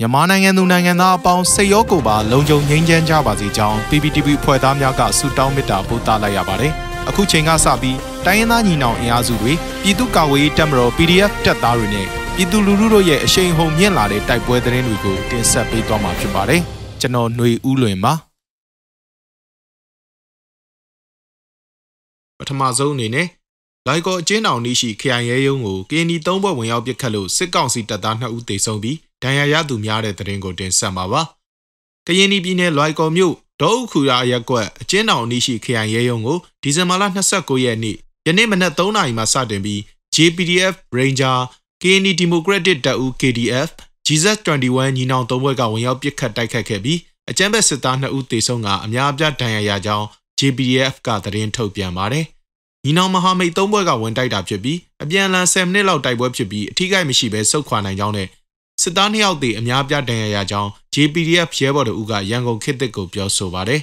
မြန်မာနိုင်ငံသူနိုင်ငံသားအပေါင်းစိတ်ရောကိုယ်ပါလုံခြုံငြိမ်းချမ်းကြပါစေကြောင်း PPTV ဖွဲ့သားများကဆုတောင်းမေတ္တာပို့သလိုက်ရပါတယ်။အခုချိန်ကစပြီးတိုင်းရင်းသားညီနောင်အင်အားစုတွေပြည်သူ့ကာကွယ်ရေးတပ်မတော် PDF တပ်သားတွေနဲ့ပြည်သူလူထုတို့ရဲ့အရှိန်ဟုန်မြင့်လာတဲ့တိုက်ပွဲသတင်းတွေကိုတင်ဆက်ပေးသွားမှာဖြစ်ပါတယ်။ကျွန်တော်ຫນွေဦးလွင်ပါပထမဆုံးအနေနဲ့လိုက်ကောအကျဉ်းတောင်နေရှိခရိုင်ရဲရုံးကိုကင်းဒီ၃ဘွဲ့ဝင်ရောက်ပစ်ခတ်လို့စစ်ကောင်စီတပ်သား2ဦးသေဆုံးပြီး ဒဏ်ရာရသူများတဲ့သတင်းကိုတင်ဆက်မှာပါ။ကရင်ပြည်နယ်လွိုင်ကော်မြို့ဒေါအုပ်ခူရာရက်ကွက်အကျဉ်းတောင်နေရှိခရိုင်ရဲရုံးကိုဒီဇင်ဘာလ29ရက်နေ့ယနေ့မနက်3နာရီမှစတင်ပြီး JPDF Ranger KND Democratic တပ်ဦး KDF Jesus 21ညီနောင်သုံးဘွဲ့ကဝင်ရောက်ပစ်ခတ်တိုက်ခတ်ခဲ့ပြီးအကြမ်းဖက်စစ်သား2ဦးသေဆုံးကအများအပြားဒဏ်ရာရကြောင်း JPDF ကသတင်းထုတ်ပြန်ပါတယ်။ညီနောင်မဟာမိတ်သုံးဘွဲ့ကဝင်တိုက်တာဖြစ်ပြီးအပြန်အလှန်10မိနစ်လောက်တိုက်ပွဲဖြစ်ပြီးအထိကိမရှိဘဲဆုတ်ခွာနိုင်ကြောင်းနဲ့ စစ်သားနှစ်ယောက်တည်အများပြဒဏ်ရာရကြောင်း JPDF ရဲဘော်တို့ကရန်ကုန်ခေတ်သစ်ကိုပြောဆိုပါတယ်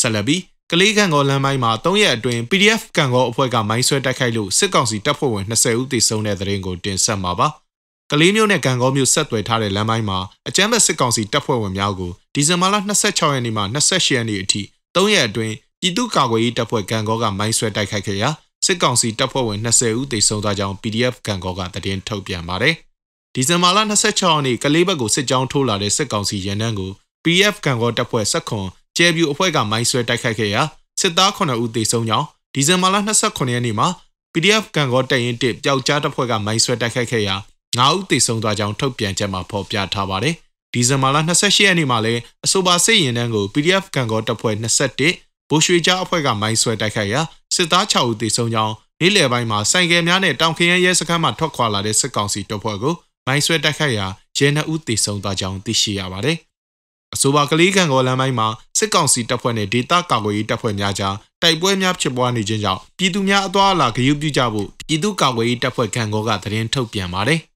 ဆလဘီကလေးကန်ကောလမ်းပိုင်းမှာ၃ရက်အတွင်း PDF ကန်ကောအဖွဲ့ကမိုင်းဆွဲတိုက်ခိုက်လို့စစ်ကောင်စီတပ်ဖွဲ့ဝင်20ဦးသေဆုံးတဲ့တဲ့ရင်ကိုတင်ဆက်မှာပါ။ကလေးမျိုးနဲ့ကံကောမျိုးဆက်သွယ်ထားတဲ့လမ်းပိုင်းမှာအကြမ်းဖက်စစ်ကောင်စီတပ်ဖွဲ့ဝင်များကိုဒီဇင်ဘာလ26ရက်နေ့မှ28ရက်နေ့အထိ၃ရက်အတွင်း ပြည်သူ့ကာကွယ်ရေးတပ်ဖွဲ့ကံကောကမိုင်းဆွဲတိုက်ခိုက်ခဲ့ရာစစ်ကောင်စီတပ်ဖွဲ့ဝင်20ဦးသေဆုံးသွားကြောင်း PDF ကံကောကသတင်းထုတ်ပြန်ပါတယ်။ဒီဇင်ဘာလ26ရက်နေ့ကလေးဘက်ကိုစစ်ကြောင်းထိုးလာတဲ့စစ်ကောင်စီရန်တန်းကို PDF ကံကောတပ်ဖွဲ့ဆက်ခွန်ကျဲပြူအဖွဲ့ကမိုင်းဆွဲတိုက်ခိုက်ခဲ့ရာစစ်သား9ဦးသေဆုံးကြောင်းဒီဇင်ဘာလ29ရက်နေ့မှာ PDF ကံကောတပ်ရင်း1ပျောက်ကြားတပ်ဖွဲ့ကမိုင်းဆွဲတိုက်ခိုက်ခဲ့ရာ9ဦးသေဆုံးသွားကြောင်းထုတ်ပြန်ချက်မှာဖော်ပြထားပါတယ်။ဒီဇင်ဘာလ28ရက်နေ့မှာလည်းအဆိုပါစစ်ရင်တန်းကို PDF ကံကောတပ်ဖွဲ့21 ဘိုးရွှေကြားအဖွဲ့ကမိုင်းဆွဲတိုက်ခိုက်ရာစစ်သား6ဦးသေဆုံးကြောင်းနေ့လယ်ပိုင်းမှာစိုင်ကယ်များနဲ့တောင်ခရဲရဲစခန်းမှထွက်ခွာလာတဲ့စစ်ကောင်စီတပ်ဖွဲ့ကိုမိုင်းဆွဲတိုက်ခိုက်ရာရဲနှဦးသေဆုံးသွားကြောင်းသိရှိရပါတယ်။အဆိုပါကလေးကံကောလမ်းပိုင်းမှာစစ်ကောင်စီတပ်ဖွဲ့နဲ့ဒေသကာကွယ်ရေးတပ်ဖွဲ့များကြားတိုက်ပွဲများဖြစ်ပွားနေခြင်းကြောင့်ပြည်သူများအသွားအလာဂရုပြုကြဖို့ပြည်သူ့ကာကွယ်ရေးတပ်ဖွဲ့ကံကောကသတင်းထုတ်ပြန်ပါတယ်။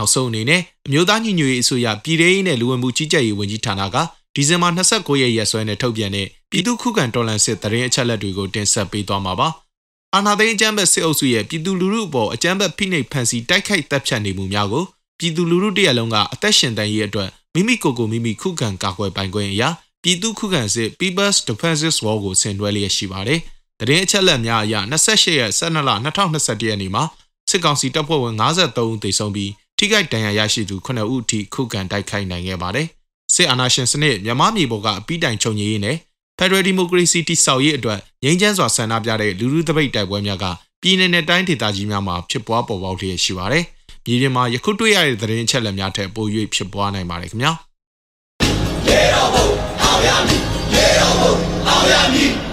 နောက်ဆုံးအနေနဲ့အမျိုးသားညီညွတ်ရေးအစိုးရပြည်ထောင်စုနဲ့လူဝင်မှုကြီးကြပ်ရေးဝန်ကြီးဌာနကဒီဇင်ဘာ29ရက်ရက်စွဲနဲ့ထုတ်ပြန်တဲ့ပြည်သူ့ခုခံတော်လှန်စစ်တရင်အချက်လက်တွေကိုတင်ဆက်ပေးသွားမှာပါ။အာဏာသိမ်းအကြမ်းဖက်စစ်အုပ်စုရဲ့ပြည်သူလူထုအပေါ်အကြမ်းဖက်ဖိနှိပ်ဖန်ဆီးတိုက်ခိုက်တပ်ဖြတ်နေမှုများကိုပြည်သူလူထုတရက်လုံးကအသက်ရှင်တန်ရေးအတွက်မိမိကိုယ်ကိုမိမိခုခံကာကွယ်ပိုင်ခွင့်အရာပြည်သူခုခံစစ် People's Defenses War ကိုဆင်နွှဲလျက်ရှိပါတယ်။တရင်အချက်လက်များအရ28ရက်12လ2021ရက်နေ့မှာစစ်ကောင်စီတပ်ဖွဲ့ဝင်53ဦးသေဆုံးပြီး ထိခိုက်ဒဏ်ရာရရှိသူ9ဦးအထိခုခံတိုက်ခိုက်နိုင်ခဲ့ပါတယ်။စစ်အာဏာရှင်စနစ်မြန်မာပြည်ပေါ်ကအပိတိုင်ချုပ်ငြိရေးနဲ့ Federal Democracy တိဆောက်ရေးအတွက်ငြိမ်းချမ်းစွာဆန္ဒပြတဲ့လူလူတပိတ်တိုက်ပွဲများကပြည်내နဲ့တိုင်းဒေသကြီးများမှာဖြစ်ပွားပေါ်ပေါက်လျက်ရှိပါတယ်။ပြည်ပြင်မှာယခုတွေ့ရတဲ့သတင်းအချက်အလက်များထက်ပို၍ဖြစ်ပွားနိုင်ပါတယ်ခင်ဗျာ။ရေတော်ဘုံအောင်ရမည်ရေတော်ဘုံအောင်ရမည်